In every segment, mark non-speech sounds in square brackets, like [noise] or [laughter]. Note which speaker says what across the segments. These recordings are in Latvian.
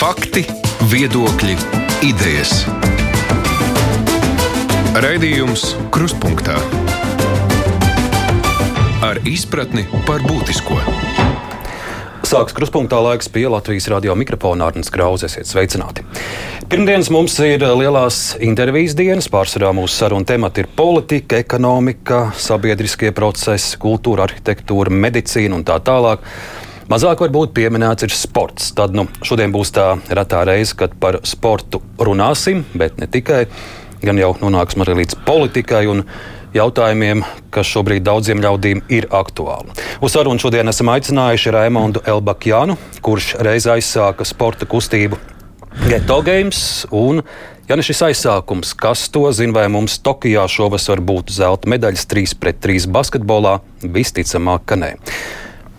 Speaker 1: Fakti, viedokļi, idejas. Raidījums Krustpunktā ar izpratni par būtisko.
Speaker 2: Sāks kruspunktā laiks pie Latvijas radio mikrofona Arnēs Krause. Esiet sveicināti. Pirmdienas mums ir lielās intervijas dienas. Pārsvarā mūsu sarunu temati ir politika, ekonomika, sabiedriskie procesi, kultūra, arhitektūra, medicīna un tā tālāk. Mazāk varbūt pieminēts ir sports. Tad nu, šodien būs tā retā reize, kad par sportu runāsim, bet ne tikai. Gan jau nonāksim arī līdz politikai un jautājumiem, kas šobrīd daudziem ļaudīm ir aktuāli. Uz sarunu šodien esam aicinājuši Raimondu Elbakjānu, kurš reiz aizsāka sporta kustību Geto Games. Ja ne šis aizsākums, kas to zina, vai mums Tokijā šovasar būtu zelta medaļas 3 pret 3 basketbolā, visticamāk, ka nē.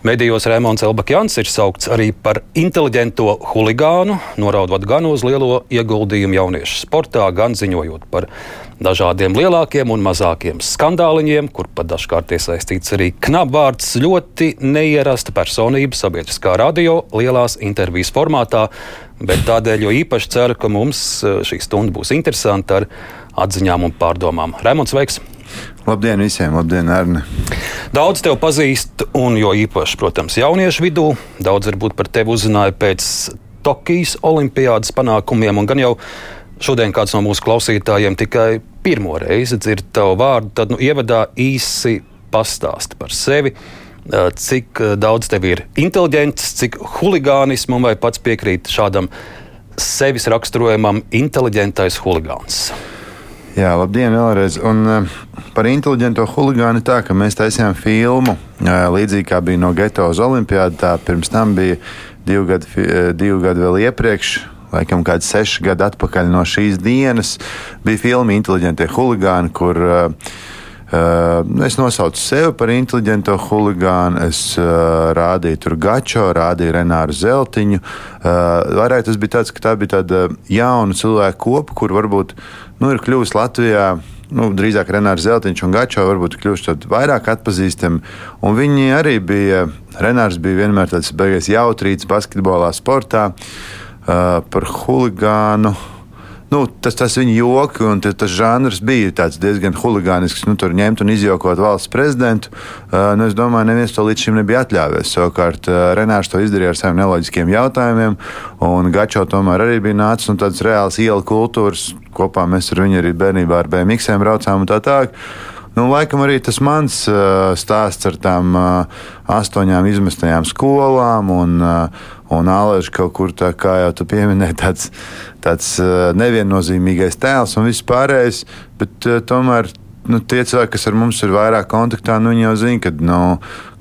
Speaker 2: Medijos Rēmons Elbakjans ir saukts arī par inteliģento huligānu, noraudot gan uz lielo ieguldījumu jauniešu sportā, gan ziņojot par dažādiem lielākiem un mazākiem skandāliņiem, kur pat dažkārt iesaistīts arī knapvārds ļoti neierasta personība sabiedriskā radio lielās intervijas formātā, bet tādēļ jo īpaši ceru, ka mums eh, šī stunda būs interesanta ar atziņām un pārdomām. Rēmons, veiks!
Speaker 3: Labdien visiem, labdien, Arne.
Speaker 2: Daudz tevi pazīst, un jo īpaši, protams, jauniešu vidū. Daudz varbūt par tevi uzzināja pēc Tokijas olimpiādas panākumiem, un gan jau šodien kāds no mūsu klausītājiem tikai pirmo reizi dzird tavu vārdu. Tad, nu, ievadā īsi pastāsti par sevi. Cik daudz tev ir inteliģents, cik huligānismu, vai pats piekrīt šādam sevis raksturojamam inteliģentais huligāns?
Speaker 3: Jā, labdien, vēlreiz. Un, uh, par inteliģento huligānu tā, ka mēs taisījām filmu uh, līdzīgi kā bija no Geto uz Olimpiādu. Tā pirms tam bija divi gadi, uh, divi gadi vēl iepriekš. Laikam kādi seši gadi atpakaļ no šīs dienas bija filma Inteliģentie huligāni, kur uh, Uh, es nosaucu sevi par inteliģento huligānu, es uh, rādīju tur Gačo, rādīju Renāru Zeltiņu. Uh, vairāk tas bija tāds, ka tā bija tāda jauna cilvēku kopa, kur varbūt nu, ir kļuvusi Latvijā. Nu, drīzāk Renārs Zeltiņš un Gačo varbūt kļuvuši vairāk atpazīstami. Viņi arī bija, Renārs bija vienmēr tāds beigas jautrīts basketbolā, sportā uh, par huligānu nu, tas, tas viņa joki un tas žanrs bija diezgan huligānisks. Nu, tur ņemt un izjokot valsts prezidentu. Uh, nu, es domāju, neviens to līdz šim nebija atļāvies. Savukārt uh, Renārs to izdarīja ar saviem neloģiskiem jautājumiem, un Gačo tomēr arī bija nācis un tādas reālas ielu kultūras. Kopā mēs ar viņu arī bērnībā ar BMX braucām un tā tālāk. Nu, laikam arī tas mans uh, stāsts ar tām uh, astoņām izmestajām skolām un, uh, un Aleģis kaut kur tā kā jau tu pieminēji, tāds, tāds uh, neviennozīmīgais tēls un viss pārējais, bet uh, tomēr nu, tie cilvēki, kas ar mums ir vairāk kontaktā, nu, jau zina, ka nu,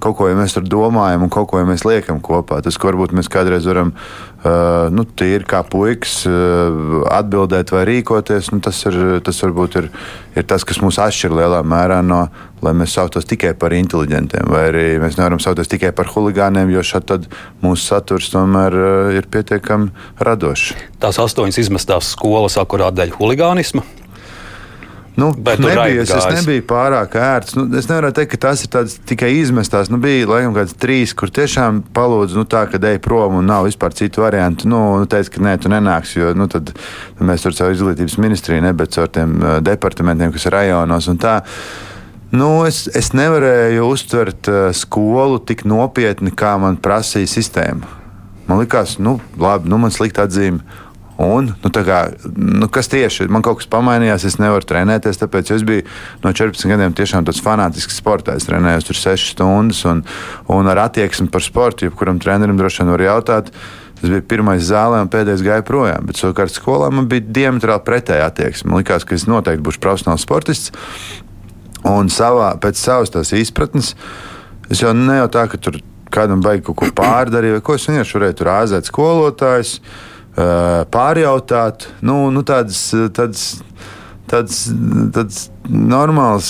Speaker 3: kaut ko ja mēs tur domājam un kaut ko ja mēs liekam kopā. Tas, ko varbūt mēs kādreiz varam, uh, nu, tīri kā puikas, uh, atbildēt vai rīkoties, nu, tas, ir, tas varbūt ir, ir tas, kas mūs atšķir lielā mērā no, lai mēs sauktos tikai par inteliģentiem, vai arī mēs nevaram saukties tikai par huligāniem, jo šādi mūsu saturs tomēr uh, ir pietiekami radošs.
Speaker 2: Tās astoņas izmestās skolas akurāt dēļ huligānisma
Speaker 3: Nu, nebija, es, es nebiju pārāk ērts. Nu, es nevaru teikt, ka tas ir tikai izmestās. Nu, bija laikam kāds trīs, kur tiešām palūdzu, nu, tā, ka ej prom un nav vispār citu variantu. Nu, nu teica, ka nē, tu nenāksi, jo nu, tad mēs tur caur izglītības ministriju, ne, bet caur tiem uh, departamentiem, kas ir rajonos un tā. Nu, es, es nevarēju uztvert uh, skolu tik nopietni, kā man prasīja sistēma. Man liekas, nu, labi, nu, man slikta atzīme Un, nu, kā, nu, kas tieši man kaut kas pamainījās, es nevaru trenēties. Tāpēc es biju no 14 gadiem tiešām tāds fanātisks sportā. Es trenējos tur 6 stundas un, un ar attieksmi par sportu, jebkuram trenerim droši vien var jautāt. Tas bija pirmais zālē, un pēdējais gāja projām. Bet savukārt skolā man bija diametrāli pretēja attieksme. Man liekas, ka es noteikti būšu profesionāls sportists. Un savā, pēc savas izpratnes, es jau ne jau tā, ka tur kādam vajag kaut ko pārdarīt, vai ko es vienkārši varēju tur āzēt skolotājus pārjautāt, nu, nu tādas, tādas, tādas, tādas normāls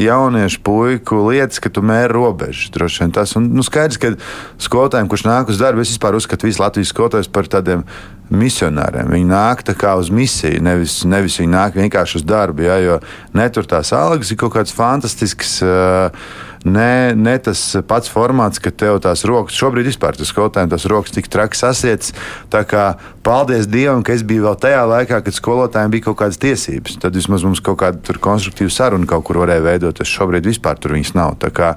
Speaker 3: jauniešu puiku lietas, ka tu mēri robežu. Droši vien tas ir nu, skaidrs, ka skolotājiem, kurš nāk uz darbu, es vispār uzskatu visu Latvijas skolotājus par tādiem misionāriem. Viņi nāk kā uz misiju, nevis, nevis viņi nāk vienkārši uz darbu. Ja, jo ne tur tās algas ir kaut kāds fantastisks. Uh, ne, ne tas pats formāts, ka tev tās rokas, šobrīd vispār tas skolotājiem tas rokas tik traki sasiets. Tā kā paldies Dievam, ka es biju vēl tajā laikā, kad skolotājiem bija kaut kādas tiesības. Tad vismaz mums kaut kāda konstruktīva saruna kaut kur varēja veidot. Es šobrīd vispār tur viņas nav. Tā, kā,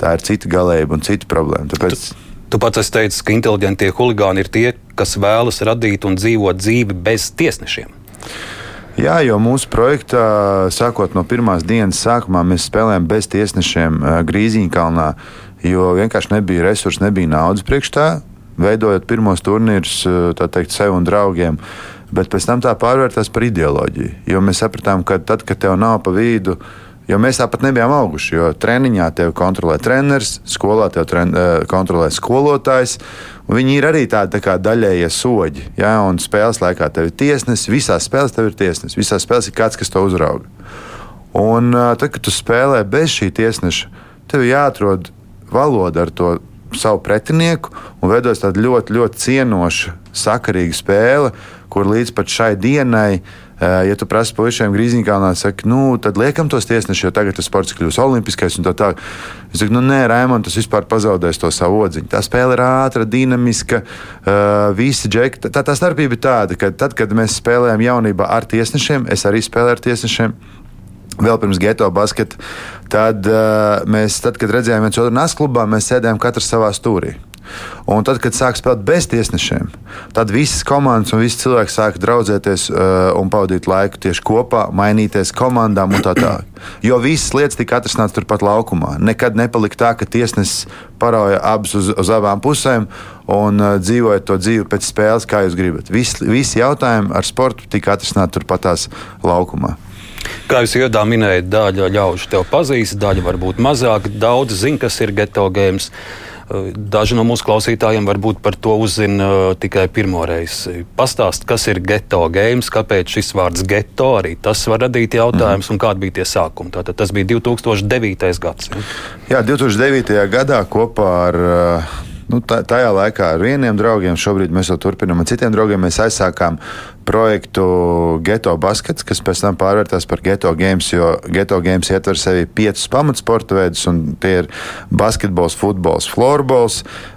Speaker 3: tā ir cita galējība un cita problēma. Tāpēc...
Speaker 2: Tu... Tu pats esi teicis, ka inteliģentie huligāni ir tie, kas vēlas radīt un dzīvot dzīvi bez tiesnešiem.
Speaker 3: Jā, jo mūsu projektā, sākot no pirmās dienas sākumā, mēs spēlējām bez tiesnešiem Grīziņkalnā, jo vienkārši nebija resursu, nebija naudas priekš tā, veidojot pirmos turnīrus teikt, sev un draugiem. Bet pēc tam tā pārvērtās par ideoloģiju. Jo mēs sapratām, ka tad, kad tev nav pa vidu, Jo mēs tāpat nebijām auguši. Jo treniņā tevi kontrolē treneris, skolā tevi tren, kontrolē skolotājs. Viņi ir arī tādi tā daļējie soļi. Ja? Un spēles laikā tev ir tiesnesis, visās spēlēs tev ir tiesnesis, visās spēlēs ir kāds, kas to uzrauga. Un tad, kad tu spēlē bez šī tiesneša, tev jāatrod valoda ar to savu pretinieku un veidojas tāda ļoti, ļoti cienoša, sakarīga spēle, kur līdz pat šai dienai uh, Ja tu prasi puišiem grīziņkalnā, saka, nu, tad liekam tos tiesnešus, jo tagad tas sports kļūs olimpiskais un tā tālāk. Es saku, nu, nē, Raimond, tas vispār pazaudēs to savu odziņu. Tā spēle ir ātra, dinamiska, visi džekti. Tā, tā starpība ir tāda, ka tad, kad mēs spēlējam jaunībā ar tiesnešiem, es arī spēlēju ar tiesnešiem. Vēl pirms geto basketa, tad uh, mēs, tad, kad redzējām viens otru nasklubā, mēs sēdējām katrs savā stūrī. Un tad, kad sāk spēlēt bez tiesnešiem, tad visas komandas un visi cilvēki sāk draudzēties uh, un pavadīt laiku tieši kopā, mainīties komandām un tā tālāk. Jo visas lietas tika atrastātas turpat laukumā. Nekad nepalika tā, ka tiesnesis parauja abus uz, uz abām pusēm un uh, dzīvoja to dzīvi pēc spēles, kā jūs gribat. Vis, visi jautājumi ar sportu tika atrastāti turpatās laukumā.
Speaker 2: Kā jūs iedā minējāt, daļa ļaužu tev pazīst, daļa varbūt mazāk. Daudz zina, kas ir geto games. Daži no mūsu klausītājiem varbūt par to uzzina uh, tikai pirmo reizi. Pastāst, kas ir geto games, kāpēc šis vārds geto arī tas var radīt jautājumus, mm. un kādi bija tie sākumi. Tātad tas bija 2009. gads.
Speaker 3: Ja? Jā, 2009. gadā kopā ar. Nu, tajā laikā ar vieniem draugiem, šobrīd mēs to turpinām ar citiem draugiem. Mēs aizsākām projektu Geto Baskets, kas pēc tam pārvērtās par Geto Games, jo Geto Games ietver sevi piecus pamatsporta veidus, un tie ir basketbols, futbols, floorbols, uh,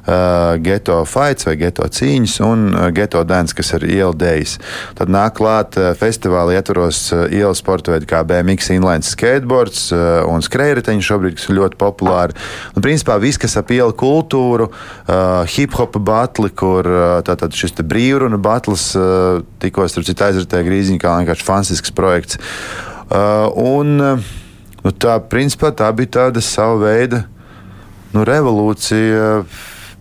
Speaker 3: Geto fights vai Geto cīņas un Geto dance, kas ir iela dēļas. Tad nāk klāt festivāla ietvaros ielas sporta veidi kā BMX, inline skateboards un skrējriteņi šobrīd, kas ir ļoti populāri. Un, principā viss, kas ap ielu kultūru, hip hop batli, kur tātad šis brīvruna batlis uh, tika ko starp citu aizritēja Grīziņā, kā vienkārši fantastisks projekts. Un, nu, tā, principā, tā bija tāda sava veida nu, revolūcija.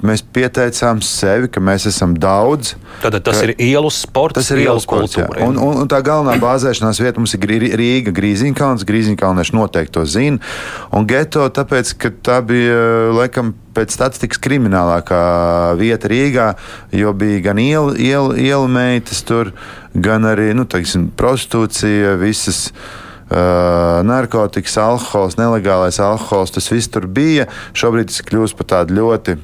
Speaker 3: Mēs pieteicām sevi, ka mēs esam daudz.
Speaker 2: Tad tas ka, ir ielu sports,
Speaker 3: tas ir ielu sports. Kultūra, un, un, un tā galvenā bāzēšanās vieta mums ir Rīga, Grīziņkalns. Grīziņkalnieši noteikti to zina. Un geto, tāpēc, ka tā bija laikam pēc statistikas kriminālākā vieta Rīgā, jo bija gan ielu, ielu, ielu meitas tur, gan arī nu, teiksim, prostitūcija, visas. Uh, narkotikas, alkohols, nelegālais alkohols, tas viss tur bija. Šobrīd tas kļūst par tādu ļoti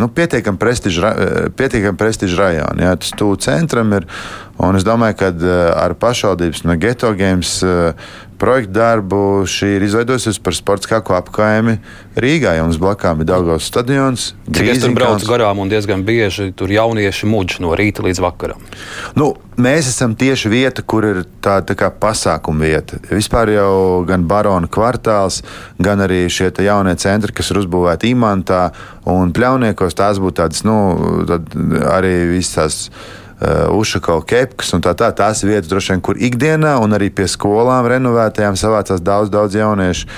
Speaker 3: nu, pietiekami prestižu, pietiekam prestižu rajonu. Jā, tas tuvu centram ir. Un es domāju, ka uh, ar pašvaldības no geto games projektu darbu šī ir izveidojusies par sports kaku apkaimi Rīgā. Jums blakām ir Daugavas stadions.
Speaker 2: Cik es tur braucu garām un diezgan bieži tur jaunieši muģi no rīta līdz vakaram.
Speaker 3: Nu, mēs esam tieši vieta, kur ir tā, tā kā pasākuma vieta. Vispār jau gan Barona kvartāls, gan arī šie jaunie centri, kas ir uzbūvēti Imantā un Pļauniekos, tās būtu tādas, nu, arī visas uh, Ušakau kepkas un tā tā. Tās vietas, droši vien, kur ikdienā un arī pie skolām renovētajām savācās daudz, daudz jauniešu.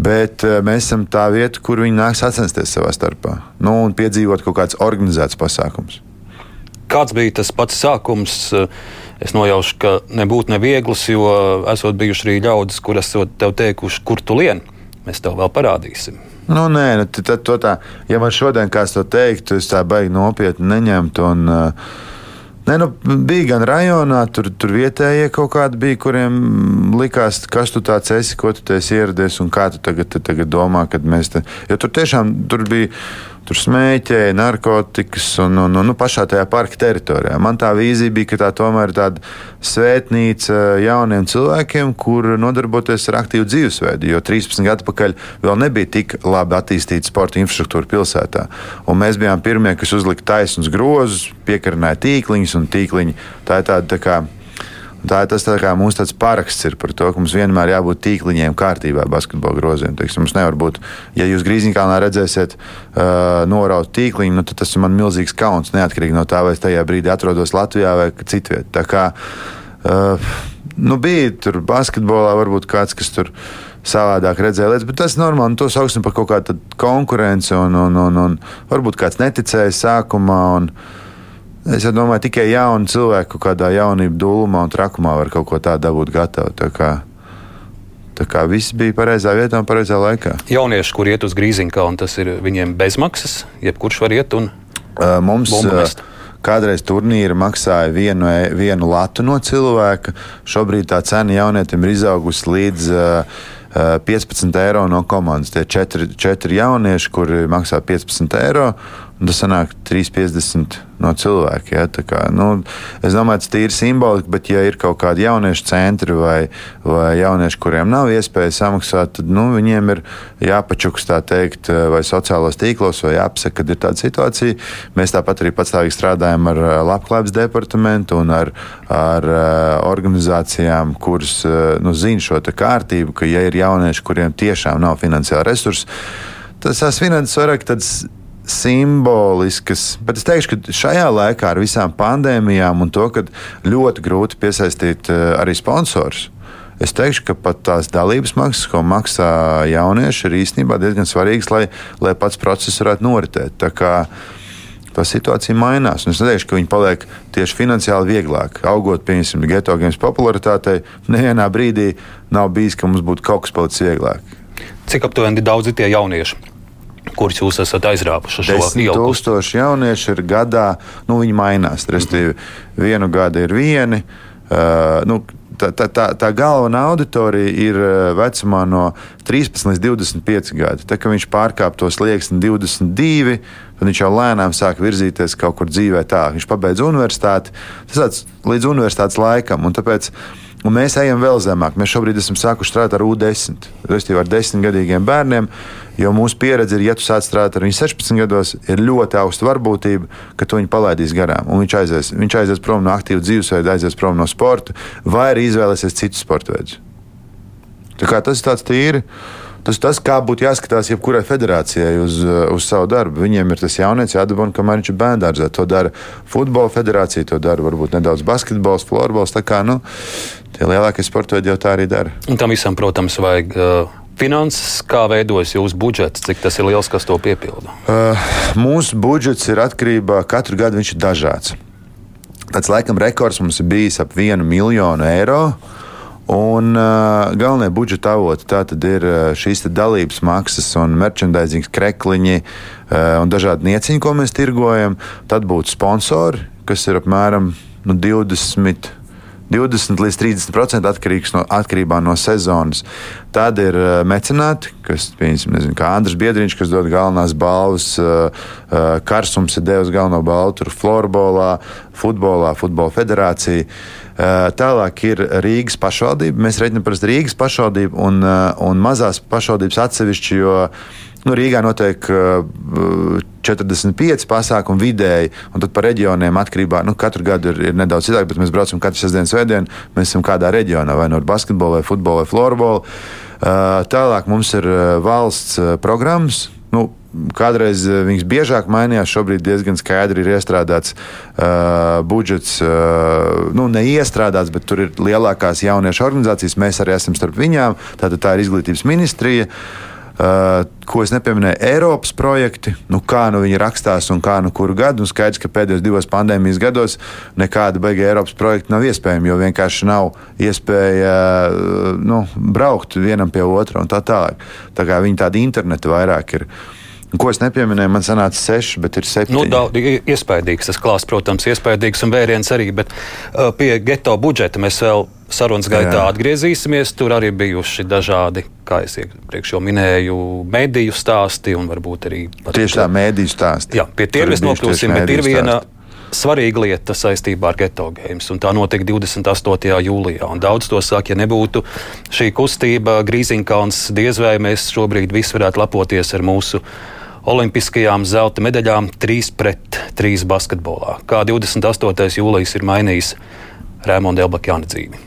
Speaker 3: Bet uh, mēs esam tā vieta, kur viņi nāk sacensties savā starpā nu, un piedzīvot kaut kāds organizēts pasākums.
Speaker 2: Kāds bija tas pats sākums? Es nojaušu, ka nebūtu neviegls, jo esot bijuši arī ļaudis, kur esat tev teikuši, kur tu lien. Mēs tev vēl parādīsim.
Speaker 3: Nu, nē, nu, tad, tā, ja man šodien kāds to teiktu, es tā baigi nopietni neņemtu. Un, Nē, nu, bija gan rajonā, tur, tur vietējie kaut kādi bija, kuriem likās, kas tu tāds esi, ko tu esi ieradies un kā tu tagad, tagad domā, kad mēs te. Jo tur tiešām tur bija. Tur smēķēja, narkotikas un, un, un nu, pašā tajā parka teritorijā. Man tā vīzija bija, ka tā tomēr ir tāda svētnīca jauniem cilvēkiem, kur nodarboties ar aktīvu dzīvesveidu. Jo 13 gadu atpakaļ vēl nebija tik labi attīstīta sporta infrastruktūra pilsētā. Un mēs bijām pirmie, kas uzlika taisnus grozus, piekarināja tīkliņus un tīkliņi. Tā ir tāda tā kā Tā ir tas, tā kā mums tāds paraksts ir par to, ka mums vienmēr jābūt tīkliņiem kārtībā basketbola groziem. Teiksim, mums nevar būt, ja jūs Grīziņkalnā redzēsiet uh, noraut tīkliņu, nu, tad tas ir man milzīgs kauns, neatkarīgi no tā, vai es tajā brīdī atrodos Latvijā vai citviet. Tā kā uh, nu, bija tur basketbolā varbūt kāds, kas tur savādāk redzēja lietas, bet tas ir normāli. Nu, to sauksim par kaut kādu konkurenci, un, un, un, un varbūt kāds neticēja sākumā. Un, Es domāju, tikai jauni cilvēki kādā jaunībā, dūlumā un trakumā var kaut ko tādu dabūt gatavu. Tā kā, tā kā viss bija pareizā vietā un pareizā laikā.
Speaker 2: Jaunieši, kur iet uz Grīziņkalnu, tas ir viņiem bezmaksas, jebkurš var iet un
Speaker 3: uh, mums. Uh, Kādreiz turnīri maksāja vienu, e, vienu latu no cilvēka. Šobrīd tā cena jaunietim ir izaugusi līdz uh, 15 eiro no komandas. Tie četri, četri jaunieši, kuri maksā 15 eiro, Tas sanāk 3,50 no cilvēka. Ja? Kā, nu, es domāju, tas ir simbolika, bet, ja ir kaut kādi jauniešu centri vai, vai jaunieši, kuriem nav iespēja samaksāt, tad nu, viņiem ir jāpačuks tā teikt, vai sociālos tīklos, vai jāapsaka, kad ir tāda situācija. Mēs tāpat arī patstāvīgi strādājam ar labklājības departamentu un ar, ar organizācijām, kuras nu, zina šo kārtību, ka, ja ir jaunieši, kuriem tiešām nav finansiāli resursi, tas tās finanses vairāk tāds simboliskas, bet es teikšu, ka šajā laikā ar visām pandēmijām un to, ka ļoti grūti piesaistīt eh, arī sponsors. Es teikšu, ka pat tās dalības maksas, ko maksā jaunieši, ir īstenībā diezgan svarīgas, lai, lai pats process varētu noritēt. Tā situācija mainās. Es neteikšu, ka viņi paliek tieši finansiāli vieglāk. Augot, pieņemsim, geto games popularitātei, nevienā brīdī nav bijis, ka mums būtu kaut kas palicis vieglāk.
Speaker 2: Cik aptuveni daudz ir tie jaunieši? Kurus jūs esat aizrāpuši šo
Speaker 3: ielu? Tūkstoši jaunieši ir gadā, nu viņi mainās. Restīvi, vienu gadu ir vieni. Uh, nu, tā, tā, tā, tā galvenā auditorija ir vecumā no 13 līdz 25 gadi. Tā kā viņš pārkāp to slieksni 22, tad viņš jau lēnām sāk virzīties kaut kur dzīvē tā. Viņš pabeidz universitāti, tas tāds līdz universitātes laikam. Un tāpēc Un mēs ejam vēl zemāk. Mēs šobrīd esam sākuši strādāt ar U10, respektīvi ar 10 gadiem bērniem. Jo mūsu pieredze ir, ja tu sāc strādāt ar viņu 16 gados, ir ļoti augsta varbūtība, ka tu viņu palaidīsi garām. Viņš aizies, viņš aizies prom no aktīva dzīvesveida, aizies prom no sporta, vai arī izvēlēsies citus sporta veidus. Tas ir tāds tīri. Tas ir tas, kā būtu jāskatās jebkurai federācijai uz, uz savu darbu. Viņiem ir tas jaunieci jādabūna, kamēr viņš ir bērngārzā. To dara futbola federācija, to dara varbūt nedaudz basketbols, florbols. Tā kā nu, tie lielākie sporta veidi jau tā arī dara.
Speaker 2: Un tam visam, protams, vajag. Uh... Finanses, kā veidojas jūsu budžets, cik tas ir liels, kas to piepilda?
Speaker 3: Uh, mūsu budžets ir atkarībā no katra gada, viņš ir dažāds. Tāds laikam rekords mums ir bijis ap vienu miljonu eiro. Uh, Un uh, galvenie budžeta avoti tātad ir šīs dalības maksas un merchandising krekliņi uh, un dažādi nieciņi, ko mēs tirgojam. Tad būtu sponsori, kas ir apmēram nu, 20. 20 līdz 30% atkarīgs no, atkarībā no sezonas. Tad ir uh, mecenāti, kas, piemēram, nezinu, kā Andris Biedriņš, kas dod galvenās balvas. Uh, uh, Karsums ir devis galveno balvu tur florbolā, futbolā, futbola federācija. Eh, tālāk ir Rīgas pašvaldība. Mēs reiķinām par Rīgas pašvaldību un, un mazās pašvaldības atsevišķi, jo nu, Rīgā notiek 45 eh, pasākumi vidēji, un tad par reģioniem atkarībā nu, katru gadu ir, ir nedaudz citāk, bet mēs braucam katru sestdienas svētdienu. Mēs esam kādā reģionā, vai nu no ar basketbolu, vai futbolu, vai florbolu. Tālāk mums ir valsts programmas. Nu, Kādreiz eh, viņas biežāk mainījās, šobrīd diezgan skaidri ir iestrādāts uh, budžets. Uh, nu, neiestrādāts, bet tur ir lielākās jauniešu organizācijas. Mēs arī esam starp viņām. Tātad tā ir izglītības ministrija. Uh, ko es nepieminēju, Eiropas projekti, nu, kā nu viņi rakstās un kā nu kuru gadu. Nu, skaidrs, ka pēdējos divos pandēmijas gados nekāda beiga Eiropas projekta nav iespējama, jo vienkārši nav iespēja nu, braukt vienam pie otra un tā tālāk. Tā kā viņi tādi interneti vairāk ir. Ko es nepieminēju, man sanāca seši, bet ir septiņi.
Speaker 2: Nu, daudz, iespaidīgs tas klāsts, protams, iespaidīgs un vēriens arī, bet uh, pie geto budžeta mēs vēl sarunas gaitā Jā. atgriezīsimies. Tur arī bijuši dažādi, kā es iepriekš jau minēju, mediju stāsti un varbūt arī.
Speaker 3: Tieši tā, mediju stāsti.
Speaker 2: Jā, pie tiem mēs nokļūsim, bet ir viena. Stāsti svarīga lieta saistībā ar geto games. Tā notika 28. jūlijā. Daudz to saka, ja nebūtu šī kustība, Grīziņkalns, diez vai mēs šobrīd visi varētu lepoties ar mūsu olimpiskajām zelta medaļām 3 pret 3 basketbolā. Kā 28. jūlijas ir mainījis Rēmonda Elbakjāna dzīvi.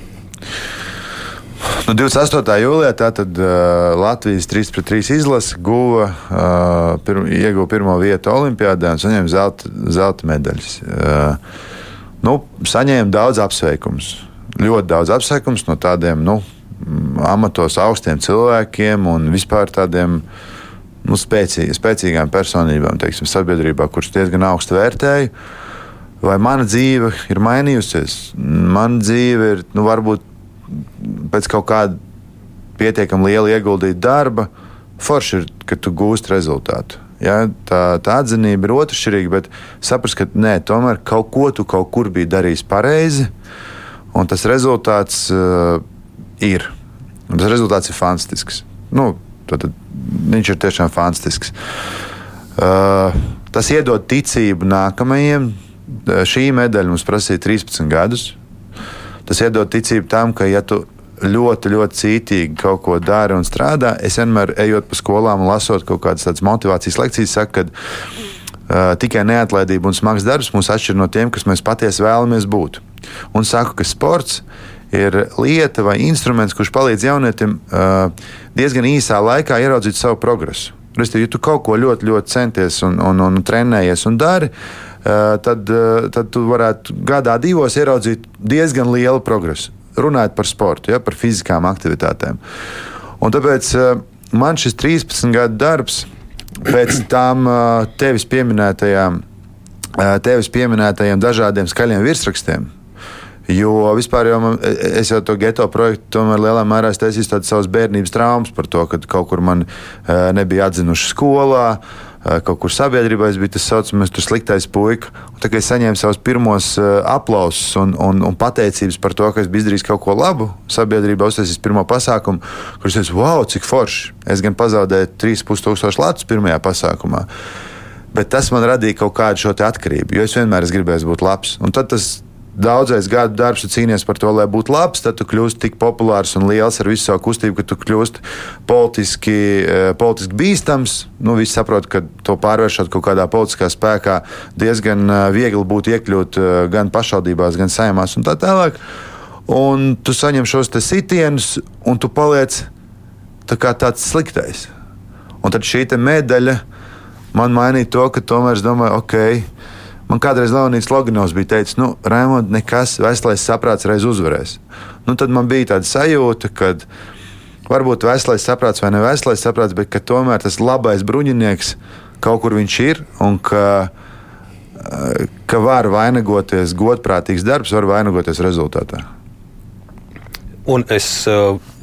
Speaker 3: Nu, 28. jūlijā tātad, uh, Latvijas 3-3 izlase guva, uh, pir, ieguva pirmo vietu Olimpijādē un saņēma zelta, zelta medaļas. Uh, nu, saņēma daudz apsveikumus. Ļoti daudz apsveikumus no tādiem nu, amatos augstiem cilvēkiem un vispār tādiem uh, nu, spēcīgi, spēcīgām personībām, teiksim, sabiedrībā, kuras diezgan augstu vērtēju. Vai mana dzīve ir mainījusies? Mana dzīve ir nu, varbūt pēc kaut kāda pietiekami liela ieguldīta darba. Forši ir, ka tu gūsti rezultātu. Ja, tā, tā atzinība ir otršķirīga, bet saprast, ka nē, tomēr kaut ko tu kaut kur biji darījis pareizi, un tas rezultāts uh, ir. Un tas rezultāts ir fantastisks. Nu, tad, viņš ir tiešām fantastisks. Uh, tas iedod ticību nākamajiem. Uh, šī medaļa mums prasīja 13 gadus. Tas iedod ticību tam, ka, ja tu ļoti, ļoti cītīgi kaut ko dari un strādā, es vienmēr ejot pa skolām un lasot kaut kādas motivācijas lekcijas, saku, ka uh, tikai neatlaidība un smags darbs mūs atšķir no tiem, kas mēs patiesi vēlamies būt. Un saku, ka sports ir lieta vai instruments, kurš palīdz jaunietim uh, diezgan īsā laikā ieraudzīt savu progresu. Restīvi, ja tu kaut ko ļoti, ļoti centies un, un, un trenējies un dari, uh, tad, uh, tad tu varētu gadā divos ieraudzīt diezgan lielu progresu. Runājot par sportu, ja, par fiziskām aktivitātēm. Un tāpēc man šis 13 gadu darbs pēc tam tevis pieminētajām, tevis pieminētajiem dažādiem skaļiem virsrakstiem, Jo vispār jau man, es jau to geto projektu tomēr lielā mērā taisīju tādas savas bērnības traumas par to, ka kaut kur man nebija atzinuši skolā. Kaut kur sabiedrībā es biju tas saucamais sliktais puika. Tā kā es saņēmu savus pirmos aplausus un, un, un pateicības par to, ka es biju izdarījis kaut ko labu sabiedrībā, uztaisījis pirmo pasākumu, kurš teica, wow, cik forši. Es gan pazaudēju 3,5 tūkstošu latus pirmajā pasākumā. Bet tas man radīja kaut kādu šo atkarību, jo es vienmēr es gribēju būt labs. Un tad tas daudzais gadu darbs, tu cīnies par to, lai būtu labs, tad tu kļūsi tik populārs un liels ar visu savu kustību, ka tu kļūsi politiski, eh, politiski bīstams. Nu, visi saprot, ka to pārvēršot kaut kādā politiskā spēkā diezgan eh, viegli būtu iekļūt eh, gan pašvaldībās, gan saimās un tā tālāk. Un tu saņem šos sitienus, un tu paliec tā tāds sliktais. Un tad šī medaļa man mainīja to, ka tomēr es domāju, ok, Man kādreiz Leonīds Loganovs bija teicis, nu, Raimond, nekas, veselais saprāts reiz uzvarēs. Nu, tad man bija tāda sajūta, ka varbūt veselais saprāts vai ne veselais saprāts, bet tomēr tas labais bruņinieks kaut kur viņš ir un ka, ka var vainagoties godprātīgs darbs, var vainagoties rezultātā.
Speaker 2: Un es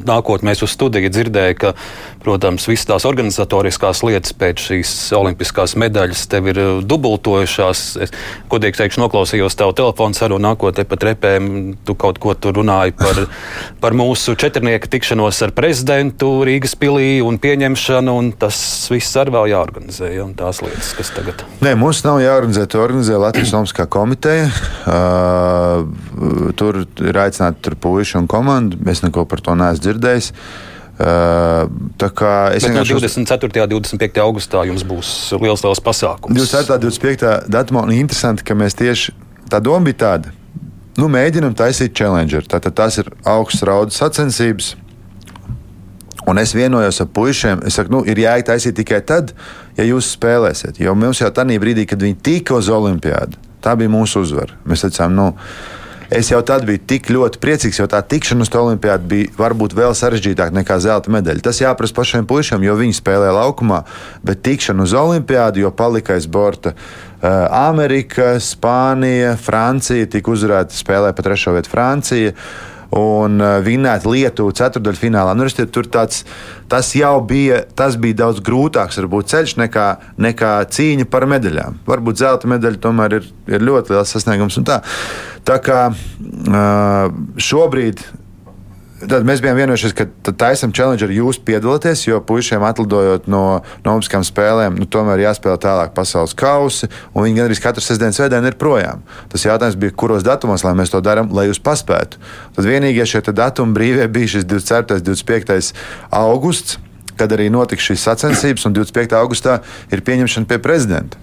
Speaker 2: nākotnē, mēs uz studiju dzirdēju, ka Protams, visas tās organizatoriskās lietas pēc šīs olimpiskās medaļas tev ir uh, dubultojušās. Es, godīgi teikšu, noklausījos tavu telefonu sarunu, nākotnē pat repēm. Tu kaut ko tur runāji par, [laughs] par mūsu četrnieka tikšanos ar prezidentu Rīgas pilī un pieņemšanu, un tas viss arī vēl jāorganizē. Ja, tās lietas, kas tagad.
Speaker 3: Nē, mums nav jāorganizē. To organizē Latvijas Olimpiskā komiteja. Uh, tur ir aicināti puiši un komanda. Es neko par to neesmu dzirdējis. Uh,
Speaker 2: Tā kā es vienkārši. No 24. un 25. augustā jums būs liels, liels pasākums.
Speaker 3: 24. un 25. datumā un interesanti, ka mēs tieši tā doma bija tāda. Nu, mēģinam taisīt challenger. Tātad tās ir augstas raudas sacensības. Un es vienojos ar puikiem, es saku, nu, ir jāitaisīt tikai tad, ja jūs spēlēsiet. Jo mums jau tajā brīdī, kad viņi tika uz Olimpiādu, tā bija mūsu uzvara. Mēs teicām, nu, Es jau tad biju tik ļoti priecīgs, jo tā tikšana uz Olimpiādu bija varbūt vēl sarežģītāka nekā zelta medaļa. Tas jāprasa pašiem puišiem, jo viņi spēlē laukumā, bet tikšana uz Olimpiādu, jo palika aiz borta. Uh, Amerika, Spānija, Francija tika uzvarēta, spēlēja pa trešo vietu Francija. Un uh, vinēt Lietuvu ceturdaļfinālā. Nu, tur tāds, tas jau bija, tas bija daudz grūtāks varbūt, ceļš nekā, nekā cīņa par medaļām. Varbūt zelta medaļa tomēr ir, ir ļoti liels sasniegums. Tā. tā kā uh, šobrīd Tad mēs bijām vienojušies, ka taisam challenge ar jūs piedalīties, jo puišiem atlidojot no Olimpiskām spēlēm, nu, tomēr jāspēlē tālāk pasaules kausi, un viņi gandrīz katru sestdienas vēdienu ir projām. Tas jautājums bija, kuros datumos mēs to darām, lai jūs paspētu. Tad vienīgie šie datumi brīvie bija šis 24. un 25. augusts, kad arī notika šīs sacensības, un 25. augustā ir pieņemšana pie prezidenta.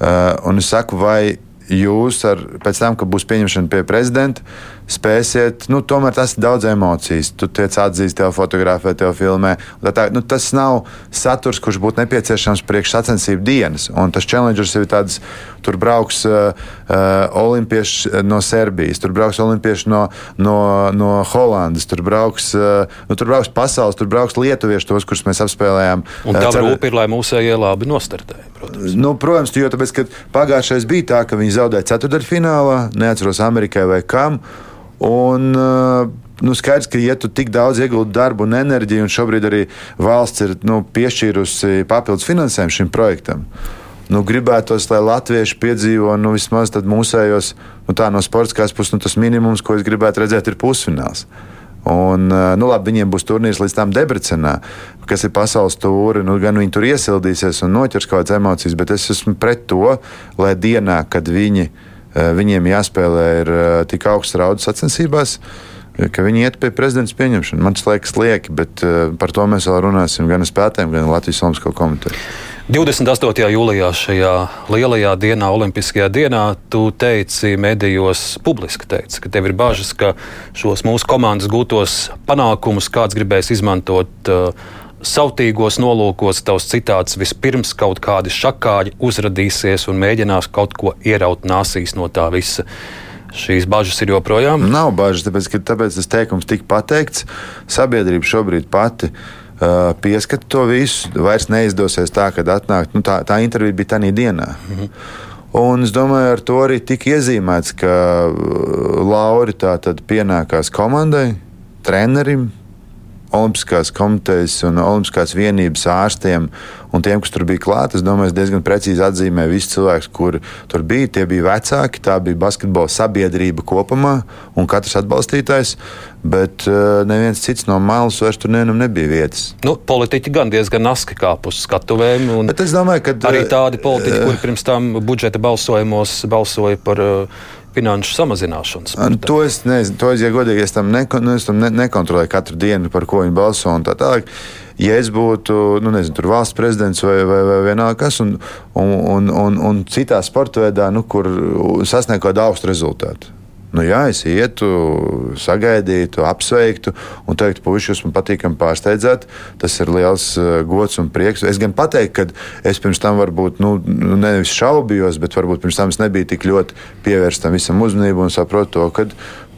Speaker 3: Uh, un es saku, vai jūs ar, pēc tam, kad būs pieņemšana pie prezidenta, spēsiet, nu, tomēr tas ir daudz emocijas. Tu tiec atzīst, tev fotografē, tev filmē. Tā, tā, nu, tas nav saturs, kurš būtu nepieciešams priekš sacensību dienas. Un tas challengers ir tāds, tur brauks uh, uh, olimpieši no Serbijas, tur brauks olimpieši no, no, no Holandas, tur brauks, uh, nu, tur brauks pasaules, tur brauks lietuvieši tos, kurus mēs apspēlējām.
Speaker 2: Un tā uh, rūpa ir, lai mūsējie labi nostartē.
Speaker 3: Protams, nu, protams jo tāpēc, pagājušais bija tā, ka viņi zaudēja ceturdaļfinālā, neatceros Amerikai vai kam. Un, uh, nu, skaidrs, ka, ja tu tik daudz ieguldi darbu un enerģiju, un šobrīd arī valsts ir nu, piešķīrusi papildus finansējumu šim projektam, nu, gribētos, lai latvieši piedzīvo nu, vismaz mūsējos, nu, tā no sportiskās puses, nu, tas minimums, ko es gribētu redzēt, ir pusfināls. Un, uh, nu, labi, viņiem būs turnīrs līdz tam Debrecenā, kas ir pasaules tūri. Nu, gan viņi tur iesildīsies un noķers kaut kādas emocijas, bet es esmu pret to, lai dienā, kad viņi Eh, viņiem jāspēlē ir eh, tik augsts raudas sacensībās, eh, ka viņi iet pie prezidenta pieņemšanas. Man tas liekas lieki, bet par to mēs vēl runāsim gan spētēm, gan Latvijas Olimpisko komiteju.
Speaker 2: 28. jūlijā šajā lielajā dienā, Olimpiskajā dienā, tu teici medijos, publiski teici, ka tev ir bažas, ka šos mūsu komandas gūtos panākumus kāds gribēs izmantot uh, sautīgos nolūkos tavs citāts vispirms kaut kādi šakāļi uzradīsies un mēģinās kaut ko ieraut nāsīs no tā visa. Šīs bažas ir joprojām?
Speaker 3: Nav bažas, tāpēc, ka tāpēc tas teikums tika pateikts. Sabiedrība šobrīd pati uh, pieskata to visu. Vairs neizdosies tā, ka atnākt. Nu, tā, tā intervija bija tajā dienā. Mm -hmm. Un es domāju, ar to arī tika iezīmēts, ka Lauri tā tad pienākās komandai, trenerim, Olimpiskās komitejas un Olimpiskās vienības ārstiem un tiem, kas tur bija klāti. Es domāju, es diezgan precīzi atzīmēju visus cilvēkus, kur tur bija. Tie bija vecāki, tā bija basketbola sabiedrība kopumā un katrs atbalstītājs. Bet uh, neviens cits no malas vairs tur nevienam nebija vietas.
Speaker 2: Nu, politiķi gan diezgan naski kāp uz skatuvēm.
Speaker 3: Bet es domāju, ka
Speaker 2: arī tādi politiķi, kuri pirms tam budžeta balsojumos balsoja par. Uh, finanšu samazināšanas.
Speaker 3: To es nezinu, to es, ja godīgi, es tam, neko, nu, es tam ne, nekontrolēju katru dienu, par ko viņi balso un tā tālāk. Ja es būtu nu, nezinu, valsts prezidents vai, vai, vai vienalga kas, un, un, un, un, un citā sporta veidā, nu, kur sasniegt kādu augstu rezultātu, Nu, jā, es ietu, sagaidītu, apsveiktu un teiktu, puiši, jūs man patīkami pārsteidzāt. Tas ir liels uh, gods un prieks. Es gan pateiktu, ka es pirms tam varbūt nu, nu, nevis šaubījos, bet varbūt pirms tam es nebiju tik ļoti pievērsts tam visam uzmanību un saprotu to, ka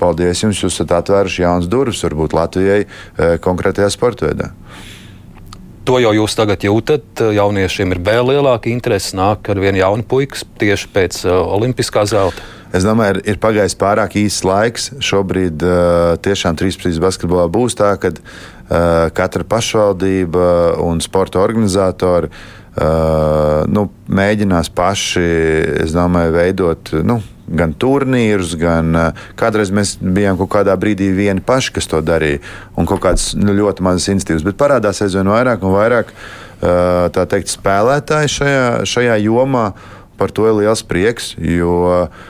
Speaker 3: paldies jums, jūs esat atvēruši jaunas durvis varbūt Latvijai uh, konkrētajā sporta veidā.
Speaker 2: To jau jūs tagad jūtat. Jauniešiem ir vēl lielāka interese. Nāk ar vienu jaunu puiku tieši pēc uh, Olimpiskā zelta.
Speaker 3: Es domāju, ir, ir pagājis pārāk īsts laiks. Šobrīd uh, tiešām 13. basketbolā būs tā, ka uh, katra pašvaldība un sporta organizatori uh, nu, mēģinās paši, es domāju, veidot. Nu, gan turnīrus, gan uh, kādreiz mēs bijām kaut kādā brīdī vieni paši, kas to darīja, un kaut kādas nu, ļoti mazas institīvas. Bet parādās aizvien vairāk un vairāk uh, teikt, spēlētāji šajā, šajā jomā. Par to ir liels prieks, jo uh,